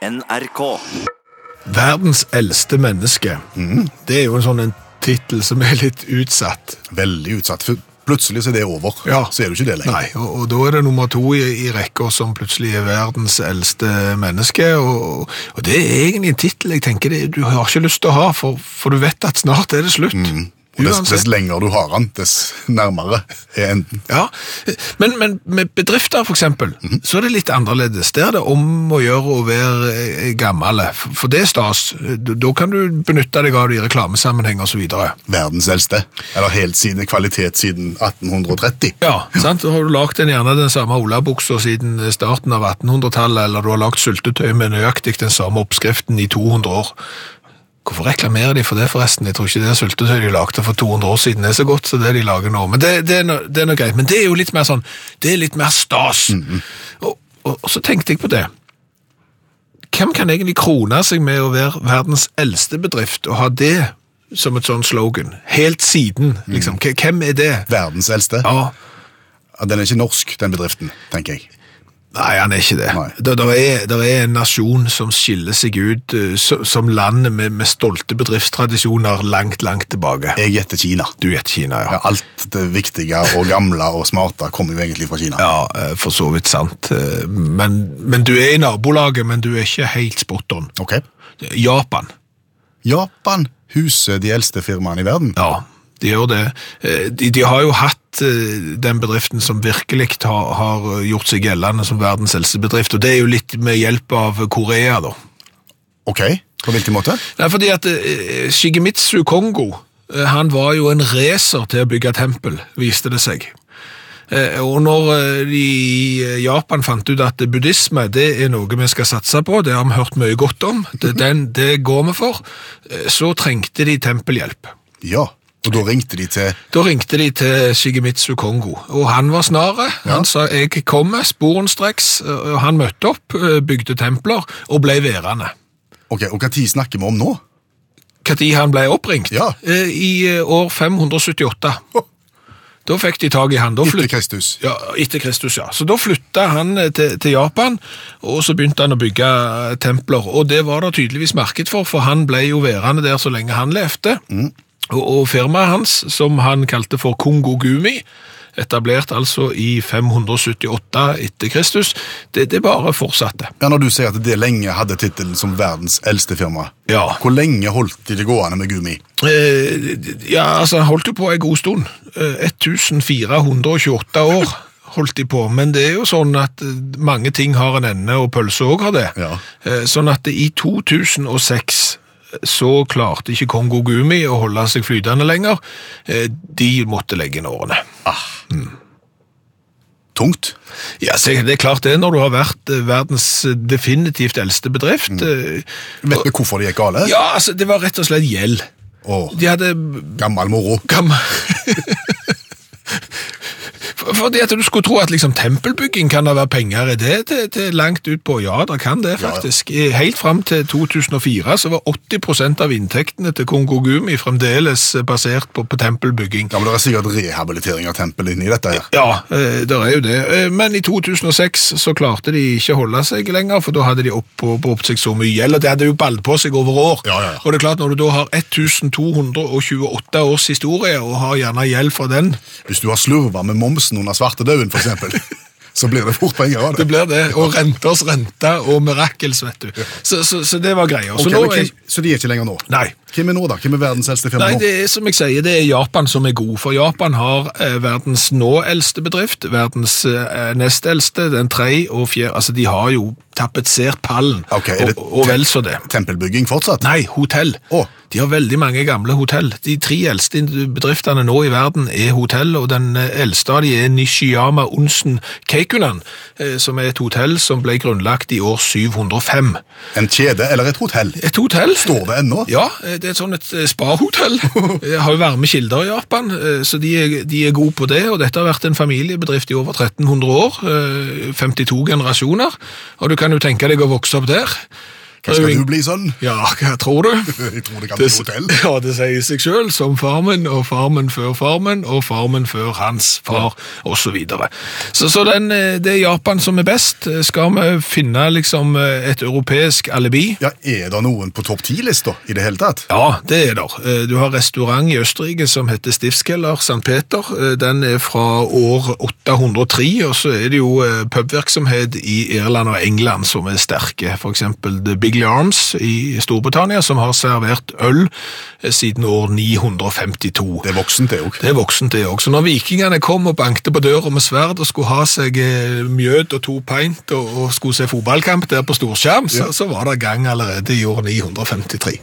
NRK. Verdens eldste menneske. Det er jo en sånn en tittel som er litt utsatt. Veldig utsatt. For plutselig så er det over. Ja. Så er du ikke det lenger. Nei, og, og da er det nummer to i, i rekka som plutselig er verdens eldste menneske. Og, og det er egentlig en tittel jeg tenker det, du har ikke lyst til å ha, for, for du vet at snart er det slutt. Og dess, dess lenger du har den, dess nærmere er enden. Ja, men, men med bedrifter for eksempel, så er det litt annerledes. Der er det om å gjøre å være eh, gammel, for det er stas. Da kan du benytte deg av det i reklamesammenheng videre. Verdens eldste. Eller helt siden kvalitet siden 1830. Ja, sant? Har du lagt gjerne den samme olabuksa siden starten av 1800-tallet, eller du har lagt syltetøy med nøyaktig den samme oppskriften i 200 år. Hvorfor reklamerer de for det forresten? Jeg tror ikke det syltetøy de lagde for 200 år siden er så godt som det de lager nå. Men det, det, er, noe, det er noe greit. Men det er jo litt mer sånn, det er litt mer stas. og, og, og så tenkte jeg på det. Hvem kan egentlig krone seg med å være verdens eldste bedrift og ha det som et sånn slogan? Helt siden, liksom. K- Hvem er det? Verdens eldste. Ja, Ja, Den er ikke norsk, den bedriften, tenker jeg. Nei, han er ikke det. Det er, er en nasjon som skiller seg ut eh, så- som land med, med stolte bedriftstradisjoner langt, langt tilbake. Jeg gjetter Kina. Du gjetter Kina, ja. Ja, alt det viktige og gamle og smarte kommer jo egentlig fra Kina. Ja, eh, for så vidt sant. Eh, Men, men du er i nabolaget, men du er ikke helt spot on. Ok. Japan, Japan huser de eldste firmaene i verden. ja, de gjør det. Eh, De, de har jo hatt eh, den bedriften som virkelig har, har gjort seg gjeldende som verdens eldste bedrift, og det er jo litt med hjelp av Korea, da. Ok, på hvilken måte? Nei, fordi at eh, Shigemitsu Kongo, han var jo en racer til å bygge tempel, viste det seg. Og når de i Japan fant ut at buddhisme det er noe vi skal satse på, det har vi hørt mye godt om, det, den, det går vi for, så trengte de tempelhjelp. Ja, og da ringte de til Da ringte de til Shigemitsu Kongo, og han var snare. Han sa jeg kommer sporenstreks, og han møtte opp, eh, bygde templer og ble værende. Ok, og tid snakker vi om nå? Når han ble oppringt? Ja. Eh, I eh, år 578. Da fikk de tag i han. Etter Kristus. Ja, etter Kristus, ja. Så da flytta han til, til Japan, og så begynte han å bygge templer. Og det var det tydeligvis marked for, for han ble jo værende der så lenge han levde. Og, og firmaet hans, som han kalte for Kongo Gumi, etablert altså i 578 etter Kristus, det, det bare fortsatte. Ja, Når du sier at det lenge hadde tittelen som verdens eldste firma, Ja. hvor lenge holdt de det gående med Gumi? Eh, ja, altså, holdt jo på en god stund. Eh, 1428 år holdt de på, men det er jo sånn at eh, mange ting har en ende, og pølse òg har det. Ja. Eh, Sånn at i 2006 så klarte ikke Kongo Gumi å holde seg flytende lenger. Eh, De måtte legge inn årene. ah Tungt. Ja, Det er klart det, når du har vært eh, verdens definitivt eldste bedrift. Mm. Vet vi hvorfor det gikk gale? Ja, altså, det var rett og slett gjeld. Oh. De hadde gammel moro. gammel Fordi at du skulle tro at liksom tempelbygging kan det være penger i det til, til langt ut på. Ja, det kan det faktisk. I- Helt fram til 2004 så var 80% av inntektene til Kongo Gumi fremdeles basert på, på tempelbygging. Ja, men Det er sikkert rehabilitering av tempel inni dette her. Ja, eh, det er jo det. Eh, Men i 2006 så klarte de ikke å holde seg lenger, for da hadde de oppåberopt seg så mye gjeld, og det hadde jo ball på seg over år. Ja, ja, ja. Og det er klart, når du da har 1228 års historie, og har gjerne gjeld fra den, Hvis du har slurva med momsen under svartedauden, eksempel, så blir det fort penger av det det. blir det, og renters rente, og mirakels, vet du. Så, så, så det var greia. Så er... hvem, så de er ikke lenger nå? Nei. Hvem er nå, da? Hvem er verdens eldste firma Nei, nå? det er som jeg sier, det er Japan som er god, for Japan har eh, verdens nå eldste bedrift, verdens eh, nest eldste, den tre og fjerde, altså de har jo tapetsert pallen, Okay, er det og, og vel så det. Tempelbygging fortsatt? Nei, hotell. Oh. De har veldig mange gamle hotell. De tre eldste bedriftene nå i verden er hotell, og den eh, eldste av de er Nishiyama Onsen Keikunan, eh, som er et hotell som ble grunnlagt i år 705. En kjede eller et hotell? Et hotell. Står det ennå? Ja, eh, det er sånn et spahotell. Har jo varme kilder i Japan, så de er, de er gode på det. Og dette har vært en familiebedrift i over 1300 år, eh, 52 generasjoner. Og du kan jo tenke deg å vokse opp der. Hva skal du bli, sønn? Ja, hva tror du? Jeg tror det kan bli hotell. Ja, det sier seg sjøl, som farmen og farmen før farmen og farmen før hans far, osv. Så, videre. så så den, eh, det er Japan som er best. Skal vi finne liksom eh, et europeisk alibi? Ja, Er det noen på topp ti-lista i det hele tatt? Ja, det er der. Eh, Du har restaurant i Østerrike som heter Stiftskeller St. Peter. Den er fra år 803, og så er det jo pubvirksomhet i Irland og England som er sterke. For eksempel The Bigley Arms i Storbritannia, som har servert øl siden år 952. Det er voksent, det òg. Det er voksent det også. Så når vikingene kom og bankte på døra med sverd og skulle ha seg eh, mjød og to pint og, og skulle se fotballkamp der på storskjerm, så, så var det gang allerede i år 953.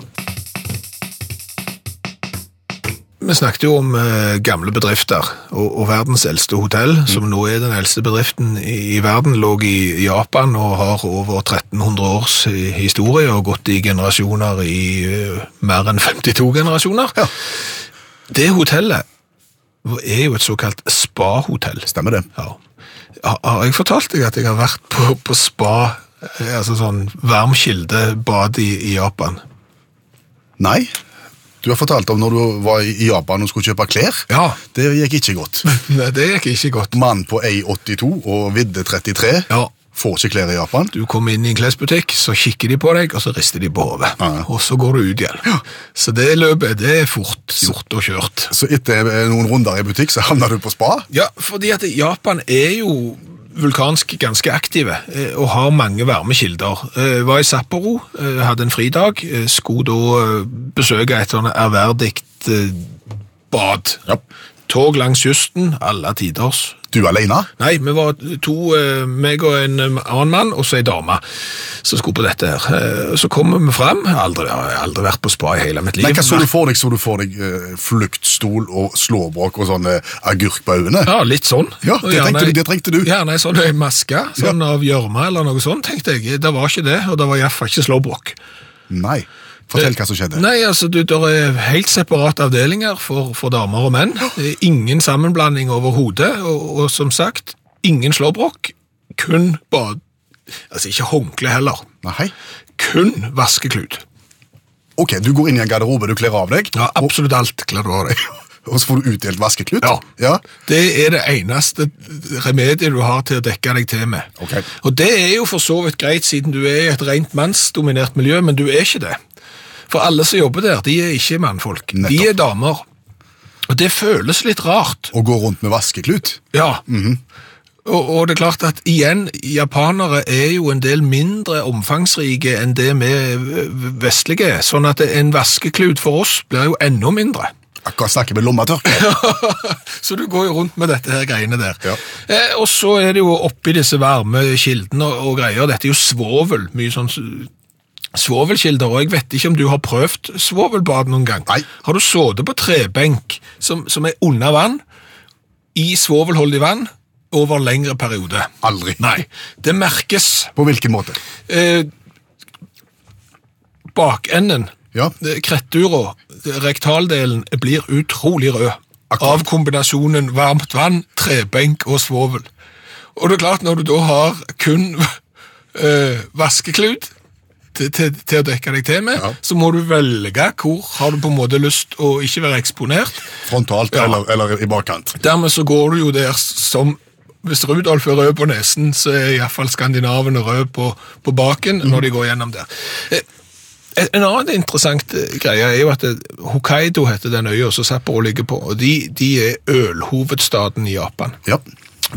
Vi snakket jo om eh, gamle bedrifter, og, og verdens eldste hotell, som nå er den eldste bedriften i, i verden, lå i Japan og har over 1300 års historie og gått i generasjoner i uh, mer enn 52 generasjoner. Ja. Det hotellet er jo et såkalt spa-hotell. Stemmer det. Ja. Har har jeg fortalt deg at jeg har vært på, på spa, eh, altså sånn varmkildebad i, i Japan? Nei. Du har fortalt om når du var i Japan og skulle kjøpe klær. Ja. Det gikk ikke godt. Nei, det gikk ikke godt. Mann på 1,82 og vidde 33 Ja. får ikke klær i Japan. Du kommer inn i en klesbutikk, så kikker de på deg, og så rister de på hodet. Ja. Og så går du ut igjen. Ja. Så det løpet, det er fort gjort og kjørt. Så etter noen runder i butikk, så havner du på spa. Ja, fordi at Japan er jo vulkansk ganske aktive eh, og har mange varmekilder. Eh, Var i Sapporo, eh, hadde en fridag, skulle da besøke et sånn ærverdig bad. Ja. Tog langs kysten, alle tiders. Du alene? Nei, vi var to, eh, meg og en eh, annen mann, og så ei dame som skulle på dette her. Eh, Så kommer vi frem, aldri, jeg har aldri vært på spa i hele mitt liv. Men hva så du for deg? Så du for deg fluktstol og slåbrok og sånn eh, agurk på øynene? Ja, litt sånn. Ja, det gjerne- trengte du- det trengte du. Gjerne ei sånn maske, sånn av gjørme eller noe sånt, tenkte jeg. Det var ikke det, og det var iallfall ikke slåbrok. Nei. Fortell hva som skjedde. Nei, altså, du, der er helt separate avdelinger for, for damer og menn. Er Ingen sammenblanding overhodet, og, og som sagt, ingen slåbrok. Kun bad... Altså, ikke håndkle heller. Nei. Kun vaskeklut. Ok, du går inn i en garderobe, du kler av deg, Ja, absolutt alt klær du av deg. og så får du utdelt vaskeklut. Ja. ja. Det er det eneste remediet du har til å dekke deg til med. Ok. Og det er jo for så vidt greit, siden du er i et rent mannsdominert miljø, men du er ikke det. For alle som jobber der, de er ikke mannfolk. De er damer. Og det føles litt rart. Å gå rundt med vaskeklut. Ja. og, og det er klart at igjen, japanere er jo en del mindre omfangsrike enn det vi vestlige er, sånn at en vaskeklut for oss blir jo enda mindre. Akkurat snakker med lommetørkle. Så du går jo rundt med dette her greiene der. Ja. Eh, og så er det jo oppi disse varme kildene og, og greier, dette er jo svovel, mye sånn svovelkilder, og jeg vet ikke om du har prøvd svovelbad noen gang. Nei. Har du sittet på trebenk som, som er under vann, i svovelholdig vann, over lengre periode? Aldri. Nei, det merkes. På hvilken måte? Eh, bakenden, Ja. krettura, rektaldelen, blir utrolig rød. Akkurat. Av kombinasjonen varmt vann, trebenk og svovel. Og det er klart, når du da har kun øh, vaskeklut til, til, å dekke deg til med, Ja. så må du velge hvor har du på en måte lyst å ikke være eksponert. Frontalt Ja. eller, eller i bakkant? Dermed så går du jo der som Hvis Rudolf er rød på nesen, så er iallfall skandinavene rød på, på baken når de går gjennom der. Eh, En en annen interessant eh, greie er jo at eh, Hokkaido heter den øya som Sapporo ligger på, og de, de er ølhovedstaden i Japan. Ja.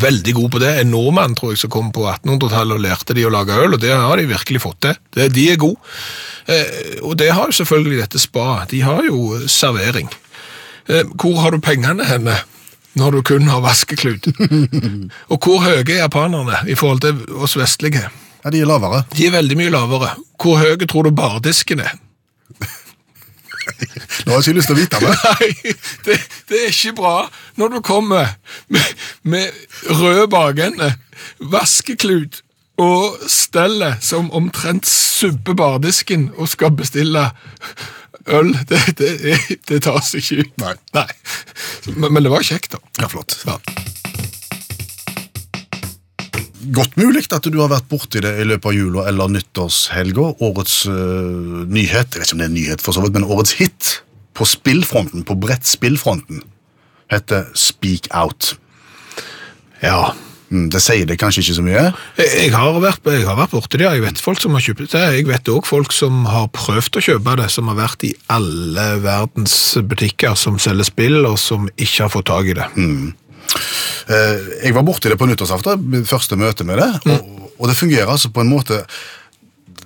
Veldig god på det. En nordmann tror jeg som kom på 1800-tallet og lærte de å lage øl, og det har de virkelig fått til. Det, de er gode. Eh, og det har jo selvfølgelig dette spa. De har jo servering. Eh, hvor har du pengene henne når du kun har vaskeklut? og hvor høye er japanerne i forhold til oss vestlige? ja, de er lavere. De er veldig mye lavere. Hvor høye tror du bardisken er? Nå har jeg ikke lyst til å vite det. Nei, det, det er ikke bra når du kommer med, med røde bakende, vaskeklut og stellet som omtrent subber bardisken og skal bestille øl. Det, det, det tar seg ikke ut. Nei. Men, men det var kjekt, da. Ja, flott. Ja. Godt mulig at du har vært borti det i løpet av jula eller nyttårshelga. Årets uh, nyhet, jeg vet ikke om det er en nyhet for så vidt, men årets hit på spillfronten, på brettspillfronten, heter Speak Out. Ja. Mm, Det sier det kanskje ikke så mye. Jeg jeg har vært, jeg har vært borti det, jeg vet folk som har kjøpt det. Jeg vet også folk som har prøvd å kjøpe det, som har vært i alle verdens butikker som selger spill, og som ikke har fått tak i det. Eh, Jeg var borti det på nyttårsaften, første møte med det, og, og det fungerer altså på en måte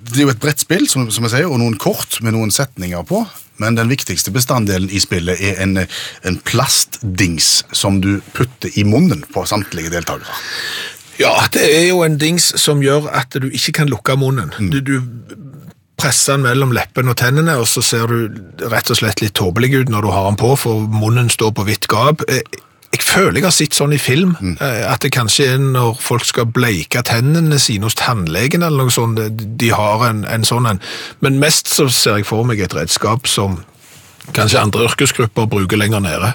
Det er jo et brettspill, som, som jeg sier, og noen kort med noen setninger på, men den viktigste bestanddelen i spillet er en, en plastdings som du putter i munnen på samtlige deltakere. Ja, det er jo en dings som gjør at du ikke kan lukke munnen. Du, du presser den mellom leppene og tennene, og så ser du rett og slett litt tåpelig ut når du har den på, for munnen står på vidt gap. Eh, Jeg føler jeg har sett sånn i film, mm. at det kanskje er når folk skal bleike tennene sine hos tannlegen eller noe sånt, de har en, en sånn en. Men mest så ser jeg for meg et redskap som kanskje andre yrkesgrupper bruker lenger nede.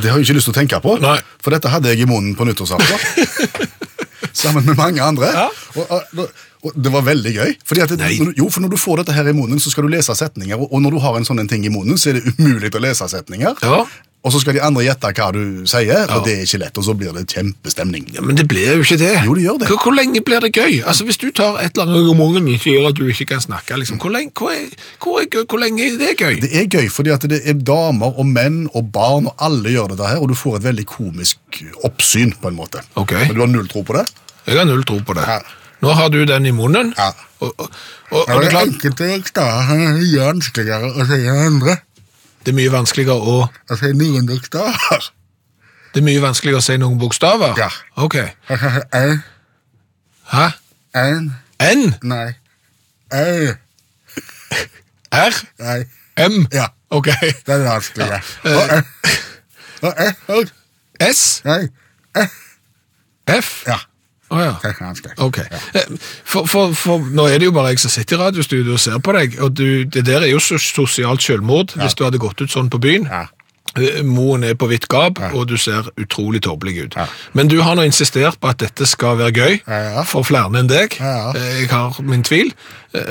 Det har jeg ikke lyst til å tenke på, Nei. for dette hadde jeg i munnen på nyttårsaften. Sammen med mange andre. Ja. Og, og, og det var veldig gøy. Fordi at det, Nei. jo, for når du får dette her i munnen, så skal du lese setninger, og, når du har en sånn en ting i munnen, så er det umulig å lese setninger. Ja. Og så skal de andre gjette hva du sier, Ja. og det er ikke lett, og så blir det kjempestemning. Ja, Men det blir jo ikke det. Jo, det gjør det. Hvor, hvor lenge blir det gøy? Altså, Hvis du tar et eller annet om morgenen som gjør at du ikke kan snakke, liksom, hvor, lenge, hvor, er, hvor, er, gøy- hvor lenge er det gøy? Det er gøy, fordi at det er damer og menn og barn, og alle gjør dette her, og du får et veldig komisk oppsyn, på en måte. Ok. Men du har null tro på det? Jeg har null tro på det. Ja. Nå har du den i munnen, Ja. og, og, og, det er enkelte bokstaver er vanskeligere å si enn andre. det er mye vanskeligere å Å si noen bokstaver. Det er mye vanskeligere å si noen bokstaver? Ja. Ok. En, Hæ? en, N? nei, au, R? nei, M? ja, Ok. det er vanskelig. Ja. Og F. og en, og, S? nei, F. F? ja, Å ja. er. Ok. Eh, For, for, for nå er det jo bare jeg som sitter i radiostudio og ser på deg, og du, det der er jo sosialt selvmord hvis du hadde gått ut sånn på byen. Ja. Eh, Moen er på vidt gap, Ja. og du ser utrolig tåpelig ut. Ja. Men du har nå insistert på at dette skal være gøy Ja, ja. for flere enn deg. Ja, ja. Eh, Jeg har min tvil,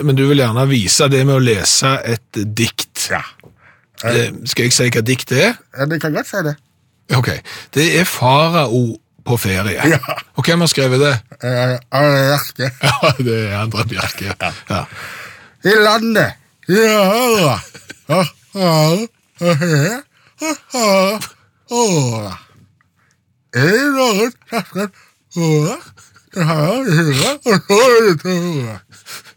men du vil gjerne vise det med å lese et dikt. Ja. Skal jeg si hva dikt det er? ja, det kan godt si det. Ok, det er farao på ferie. Ja. Og hvem har skrevet det? Eh, Arne Bjerke. Ja, det er Andre Bjerke. Ja. Ja. I landet, i ja, ja, ja, ja. har og så er det åra.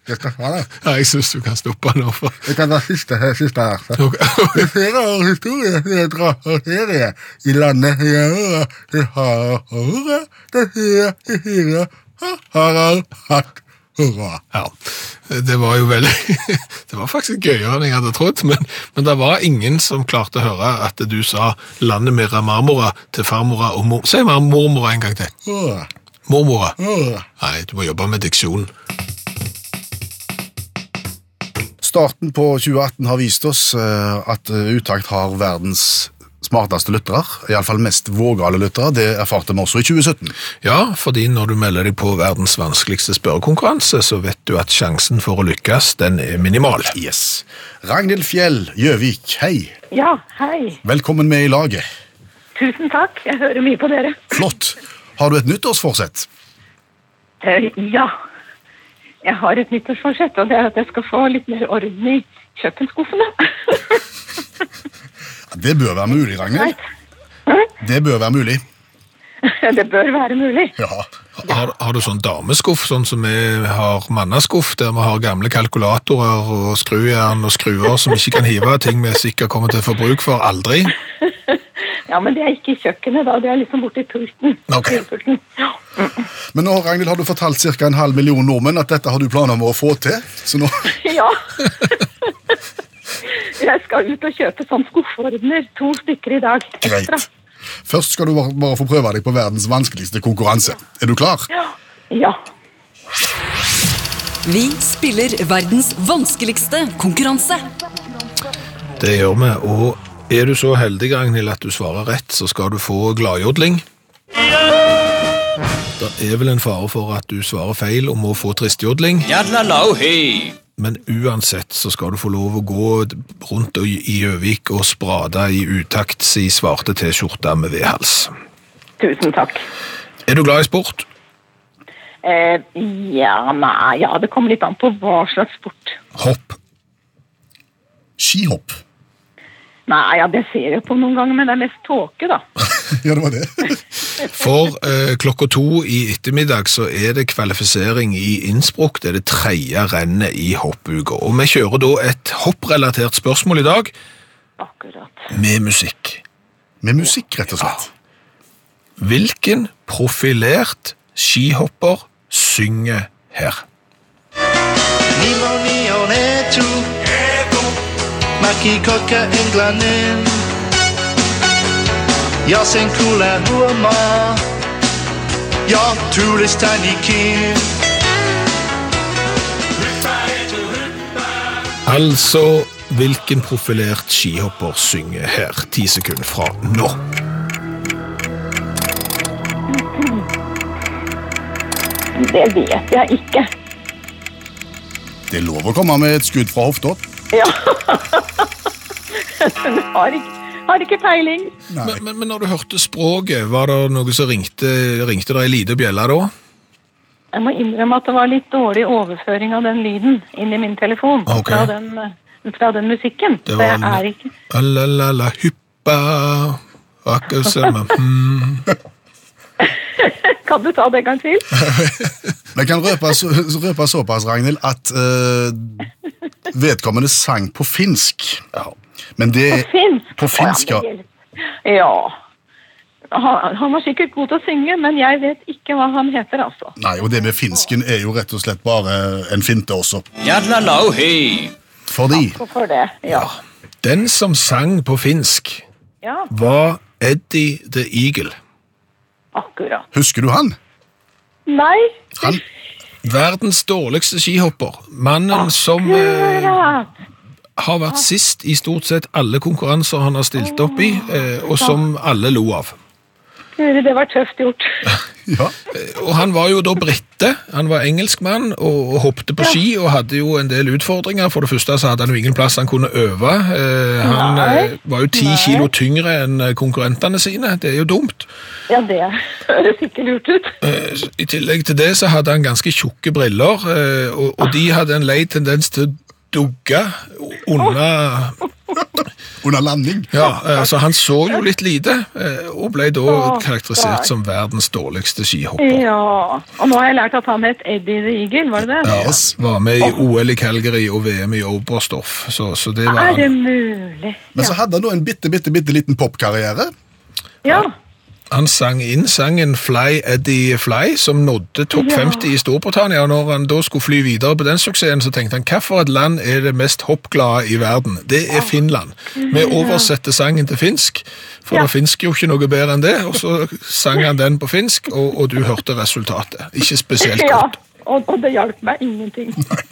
Jeg skal fra deg. Ja, jeg syns du kan stoppe nå. For... Jeg kan ta siste, siste verset. Ok. Det er flere år historie, det er dra og ferie. I landet, i det har åra, det er i hyra, har har hatt hurra. Ja, det var jo veldig Det var faktisk gøyere enn jeg hadde trodd, men, men det var ingen som klarte å høre at du sa 'landet med marmora' til farmora og mor... Si mer mormora en gang til. Åra, Mormora. åra. Nei, du må jobbe med diksjon. Starten på 2018 har vist oss eh, at eh, Utakt har verdens smarteste lyttere, iallfall mest vågale lyttere. Det erfarte vi også i 2017. Ja, fordi når du melder deg på verdens vanskeligste spørrekonkurranse, så vet du at sjansen for å lykkes, den er minimal. Yes. Ragnhild Fjell Gjøvik, hei. Ja, hei. Velkommen med i laget. Tusen takk. Jeg hører mye på dere. Flott. Har du et nyttårsforsett? Eh, ja. Jeg har et nyttårsforsett, og det er at jeg skal få litt mer orden i kjøkkenskuffene. Det bør være mulig, Ragnhild. Det bør være mulig. det bør være mulig. Ja. Har, har du sånn dameskuff, sånn som vi har manneskuff, der vi har gamle kalkulatorer og skrujern og skruer som ikke kan hive ting vi sikkert kommer til å få bruk for aldri? Ja, men det er ikke i kjøkkenet, da. Det er liksom borti pulten. Ok. Pulten. Ja. Men nå, Ragnhild, har du fortalt ca. en halv million nordmenn at dette har du planer om å få til. Så nå ja. jeg skal ut og kjøpe sånn skuffordner. To stykker i dag. Ekstra. Greit. Først skal du bare, bare få prøve deg på verdens vanskeligste konkurranse. Er du klar? Ja. ja. Vi spiller verdens vanskeligste konkurranse. Det gjør vi, og er du så heldig, Agnil, at du svarer rett, så skal du få gladjodling. Det er vel en fare for at du svarer feil og må få tristjodling, men uansett så skal du få lov å gå rundt og- i Gjøvik og sprade i utakt si svarte T-skjorte med vedhals. Tusen takk. Er du glad i sport? Eh, ja, nei, ja, det kommer litt an på hva slags sport. Hopp. Skihopp. Nei, ja, det ser jeg på noen ganger, men det er mest tåke, da. Ja, det var det. For eh, klokka to i ettermiddag så er det kvalifisering i Innsbruck. Det er det tredje rennet i hoppuka. Og vi kjører da et hopprelatert spørsmål i dag Akkurat. med musikk. Med musikk, rett og slett. Hvilken profilert skihopper synger her? Nimo neonetu Makikoka englanen Jag sen kula huoma Jag turistanikin Altså, hvilken profilert skihopper synger her? Ti sekunder fra nå. Det vet jeg ikke. Det er lov å komme med et skudd fra hofta. Ja. Men har ikke, har ikke peiling. Men, men, men når du hørte språket, var det noe som ringte, ringte deg ei lita bjelle da? Jeg må innrømme at det var litt dårlig overføring av den lyden inn i min telefon. Okay. Fra, den, fra den musikken. Det var det er ikke... La-la-la hyppa hmm. Kan du ta det en gang til? Men jeg kan røpe, så, røpe såpass, Ragnhild, at eh, vedkommende sang på finsk. Men det På finsk? På finsk, ja. Ja. Han, var sikkert god til å synge, men jeg vet ikke hva han heter, altså. Nei, og det med finsken er jo rett og slett bare en finte også. Fordi for det? Ja. Den som sang på finsk, Ja, var Eddie the Eagle. akkurat. Husker du han? Nei, Han Verdens dårligste skihopper. Mannen som eh, har vært sist i stort sett alle konkurranser han har stilt opp i, eh, og som alle lo av. Det var tøft gjort. Ja. Og han var jo da britte, han var engelskmann og, hoppte på ski og hadde jo en del utfordringer. For det første så hadde han jo ingen plass han kunne øve. Eh, han Nei. eh, var jo ti kilo tyngre enn eh, konkurrentene sine, det er jo dumt. Ja, det høres ikke lurt ut. I tillegg til det så hadde han ganske tjukke briller, og de hadde en lei tendens til å dugge under Under landing. Ja, eh, så han så jo litt lite, eh, og ble da karakterisert som verdens dårligste skihopper. Ja, og nå har jeg lært at han het Eddie the Eagle, var det det? Ja, Yes. Var med i OL i Calgary og VM i Oberstdorf, så, så det var Er det han. mulig? Men så hadde han da en bitte, bitte, bitte liten popkarriere. Ja. Han sang inn sangen Fly Eddie Fly, som nådde topp Ja. 50 i Storbritannia. og Når han da skulle fly videre på den suksessen, så tenkte han hva et land er det mest hoppglade i verden? Det er Finland. Vi oversetter sangen til finsk, for Ja. det finsk jo ikke noe bedre enn det. Og så sang han den på finsk, og, og du hørte resultatet. Ikke spesielt ja. godt. Og, og det hjalp meg ingenting. Nei,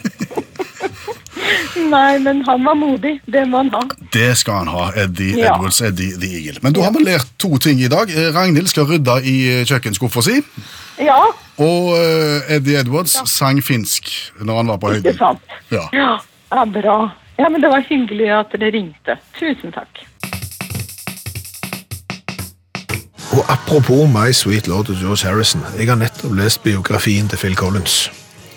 men han var modig. Det må han ha. Det skal han ha, Eddie Ja. Edwards, Eddie the Eagle. Men du har vel lært to ting i dag. Eh, Ragnhild skal rydde i eh, kjøkkenskuffa si, Ja, og eh, Eddie Edwards sang finsk når han var på ikke høyden. sant? Ja. Ja, ja, bra. Ja, men det var hyggelig at dere ringte. Tusen takk. Og apropos My Sweet Lord og George Harrison, jeg har nettopp lest biografien til Phil Collins.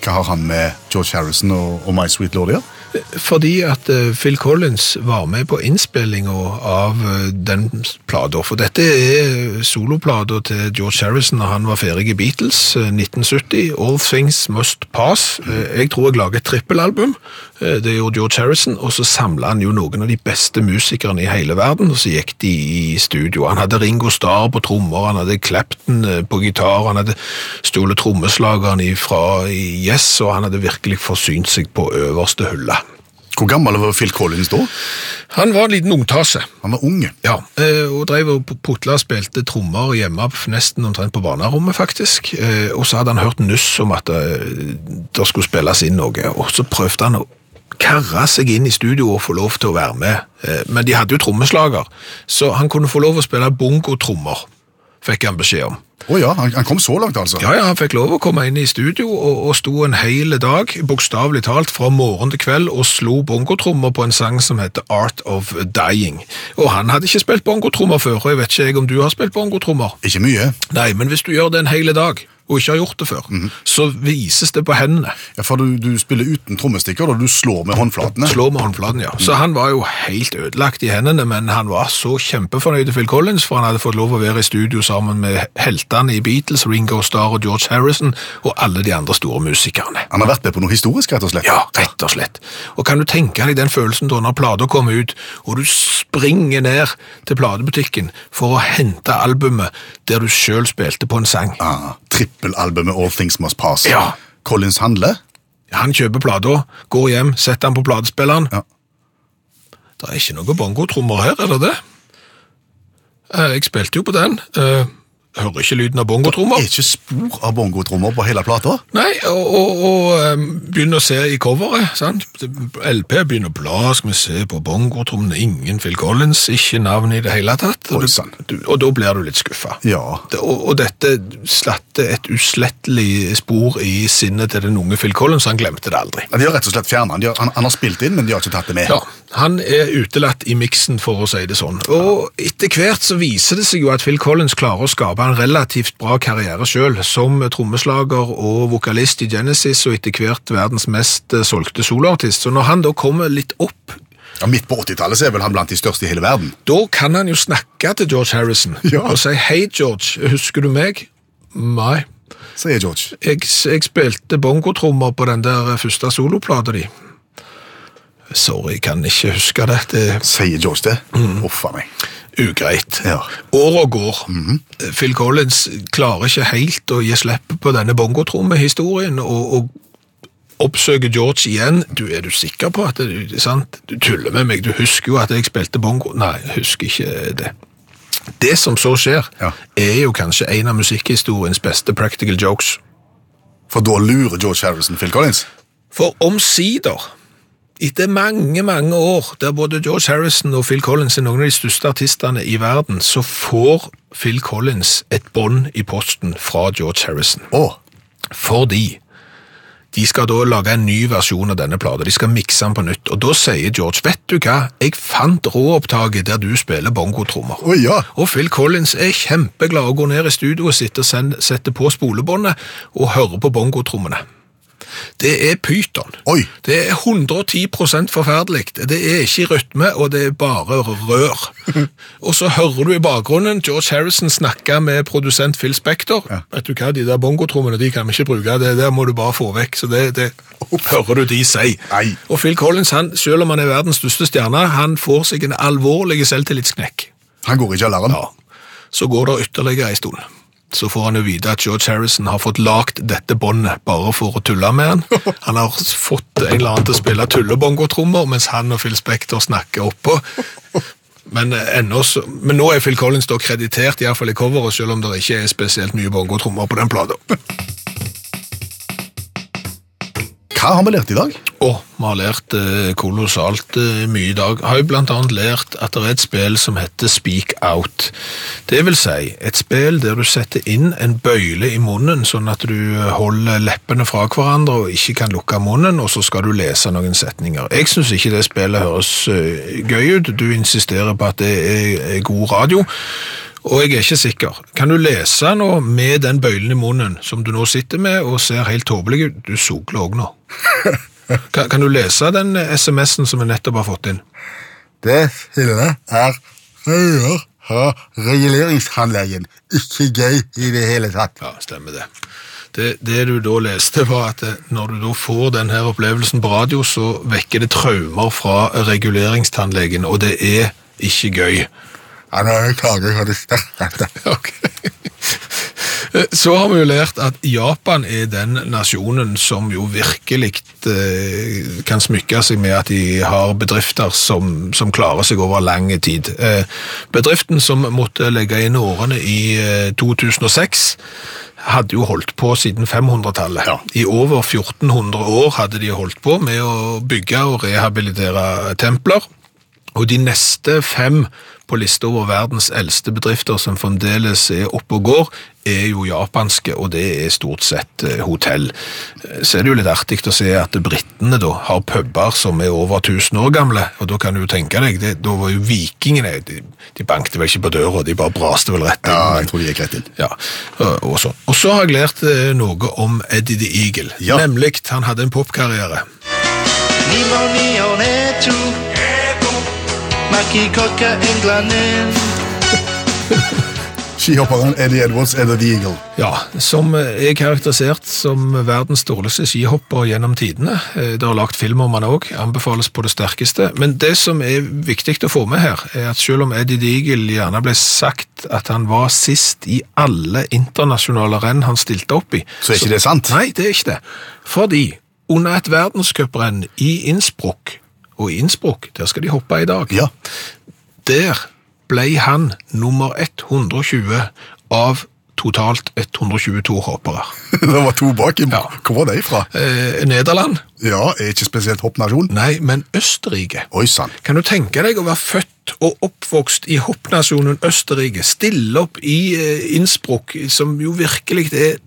Hva har han med George Harrison og, og My Sweet Lord å gjøre? Fordi at eh, Phil Collins var med på innspillinga av eh, den plata. For dette er soloplata til George Harrison da han var ferdig i Beatles, eh, 1970. All Things Must Pass. Eh, Jeg tror jeg lager et trippelalbum. Eh, Det gjorde George Harrison, og så samla han jo noen av de beste musikerne i hele verden, og så gikk de i studio. Han hadde Ringo Starr på trommer, han hadde Clapton eh, på gitar, han hadde stjålet trommeslageren fra Yes, og han hadde virkelig forsynt seg på øverste hylle. Hvor gammel var Phil Collins da? Han var en liten ungtase. Han var ung? Ja, eh, og drev og putla og spilte trommer hjemme nesten omtrent på barnerommet, faktisk. Og så hadde han hørt nuss om at det, det skulle spilles inn noe, og så prøvde han å karre seg inn i studio og få lov til å være med. Eh, Men de hadde jo trommeslager, så han kunne få lov å spille bongo-trommer. fikk han beskjed om. Å ja, han, han kom så langt, altså. Ja, ja, han fikk lov å komme inn i studio og, og sto en hel dag, bokstavelig talt, fra morgen til kveld og slo bongotrommer på en sang som heter Art of Dying. Og han hadde ikke spilt bongotrommer før, og jeg vet ikke jeg om du har spilt bongotrommer. Ikke mye. Nei, men hvis du gjør det en hel dag, og ikke har gjort det før, så vises det på hendene. Ja, For du, du spiller uten trommestikker, og du slår med håndflatene. Slår med håndflaten, ja. Så han var jo helt ødelagt i hendene, men han var så kjempefornøyd Phil Collins, for han hadde fått lov å være i studio sammen med heltene i Beatles, Ringo Starr og George Harrison, og alle de andre store musikerne. Han har vært med på noe historisk, rett og slett. Ja, rett og slett. Og kan du tenke deg den følelsen da når plata kommer ut, og du springer ned til platebutikken for å hente albumet der du selv spilte på en sang. Ah, Trippelalbumet All Things Must Pass. Ja. Collins handler. Han kjøper plata, går hjem, setter den på platespilleren. Ja. Det er ikke noe bongotrommer her, er det det? Eh, Jeg spilte jo på den. Hører ikke lyden av Det er ikke spor av bongotrommer på hele plata. Nei, og, og, og um, begynner å se i coveret, sant? LP begynner å bla, skal vi se på bongotrommene, ingen Phil Collins, ikke navn i det hele tatt. Og, du, og da blir du litt skuffa. Ja. Og, dette slatte et uslettelig spor i sinnet til den unge Phil Collins, han glemte det aldri. De har rett og slett fjernet han. Han. Han har spilt inn, men de har ikke tatt det med. Ja, han er utelatt i miksen, for å si det sånn. Og etter hvert så viser det seg jo at Phil Collins klarer å skape en relativt bra karriere selv, som trommeslager og vokalist i Genesis, og etter hvert verdens mest eh, solgte soloartist. Så når han da kommer litt opp, Ja, midt på 80-tallet så er vel han blant de største i hele verden. da kan han jo snakke til George Harrison, Ja. og si, hei George, husker du meg? Nei. Sier George. Jeg, jeg spilte bongotrommer på den der første soloplata di. Sorry, kan ikke huske det. Det er Sier George det? Uff a meg. Ugreit. Ja. Året går. Phil Collins klarer ikke helt å gi slipp på denne bongotrommehistorien, og, og oppsøker George igjen. Du, er du sikker på at det er sant? Du tuller med meg, du husker jo at jeg spilte bongo. Nei, jeg husker ikke det. Det som så skjer, Ja. er jo kanskje en av musikkhistoriens beste practical jokes. For da lurer George Harrison Phil Collins. For omsider, etter mange, mange år, der både George Harrison og Phil Collins er noen av de største artistene i verden, så får Phil Collins et bånd i posten fra George Harrison. Å, Fordi de skal da lage en ny versjon av denne plata. De skal mikse den på nytt. Og da sier George, vet du hva, jeg fant råopptaket der du spiller bongotrommer. Oh, ja. Og Phil Collins er kjempeglad og går ned i studio og sitter og setter på spolebåndet og hører på bongotrommene. Det er pyton. Oi. Det er 110% forferdelig. Det er ikke rytme, og det er bare rør. og så hører du i bakgrunnen George Harrison snakke med produsent Phil Spector. Vet du hva, de der bongotrommene de kan vi ikke bruke, det der må du bare få vekk. Så det, det hører du de si. Nei. Og Phil Collins, han, selv om han er verdens største stjerne, han får seg en alvorlig selvtillitsknekk. han går ikke alarm? Ja. Så går det ytterligere ei stund. Så får han jo vite at George Harrison har fått lagt dette båndet bare for å tulle med han. Han har fått en eller annen til å spille tullebongotrommer, mens han og Phil Spector snakker oppå. Men, eh, ennå så, men nå er Phil Collins da kreditert, i hvert fall i coveret, selv om det ikke er spesielt mye bongotrommer på den plata. Hva har vi lært i dag? Og vi har lært eh, kolossalt eh, mye i dag. Har jo blant annet lært at det er et spill som heter Speak Out. Det vil si, et spill der du setter inn en bøyle i munnen, sånn at du holder leppene fra hverandre og ikke kan lukke munnen, og så skal du lese noen setninger. Jeg synes ikke det spillet høres eh, gøy ut. Du insisterer på at det er god radio. Og jeg er ikke sikker. Kan du lese nå med den bøylen i munnen som du nå sitter med og ser helt tåpelig ut? Du sogler òg nå. Kan, kan du lese den SMS-en som vi nettopp har fått inn? Det hele er høyere fra reguleringsanleggen. Ikke gøy i det hele tatt. Ja, stemmer det. det. Det du da leste, var at eh, når du da får denne opplevelsen på radio, så vekker det traumer fra reguleringstannlegen, og det er ikke gøy. Han har klaget for det sterkeste. Så har vi jo lært at Japan er den nasjonen som jo virkelig eh, kan smykke seg med at de har bedrifter som, som klarer seg over lang tid. Eh, bedriften som måtte legge inn årene i eh, 2006 hadde jo holdt på siden 500-tallet. Ja. I over 1400 år hadde de holdt på med å bygge og rehabilitere templer. Og de neste fem på lista over verdens eldste bedrifter som fremdeles er oppe og går, er jo japanske, og det er stort sett eh, hotell. Eh, Så er det jo litt artig å se at britene da har puber som er over 1000 år gamle, og da kan du jo tenke deg, det, da var jo vikingene, de, de bankte vel ikke på døra, de bare braste vel rett inn. Ja, jeg tror de gikk rett inn. ja, og- og så. Og så har jeg lært eh, noe om Eddie the Eagle. Ja. Nemlig, han hadde en popkarriere. Nimo Skihopperen Eddie Edwards er The Eagle. Ja, som er karakterisert som verdens dårligste skihopper gjennom tidene. Eh, Det har lagt film om han òg, anbefales på det sterkeste. Men det som er viktig å få med her, er at selv om Eddie the Eagle gjerne ble sagt at han var sist i alle internasjonale renn han stilte opp i, Så er ikke det sant? Nei, det er ikke det. Fordi under et verdenscuprenn i Innsbruck, og Innsbruck, der skal de hoppe i dag, Ja. der ble han nummer 120 av totalt 122 hoppere. det var to bak. Ja. Hvor var de fra? Eh, Nederland? Ja, er ikke spesielt hoppnasjon. Nei, men Østerrike. Oi sant. Kan du tenke deg å være født og oppvokst i hoppnasjonen Østerrike, stille opp i eh, Innsbruck, som jo virkelig er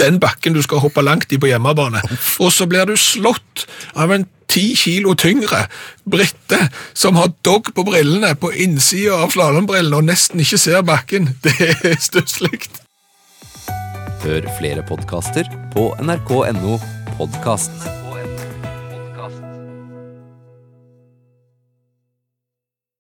den bakken du skal hoppe langt i på hjemmebane, og så blir du slått av en ti kilo tyngre britte som har dog på brillene på innsida av slalåmbrillene og nesten ikke ser bakken. Det er stusslig. Hør flere podkaster på nrk.no podkast.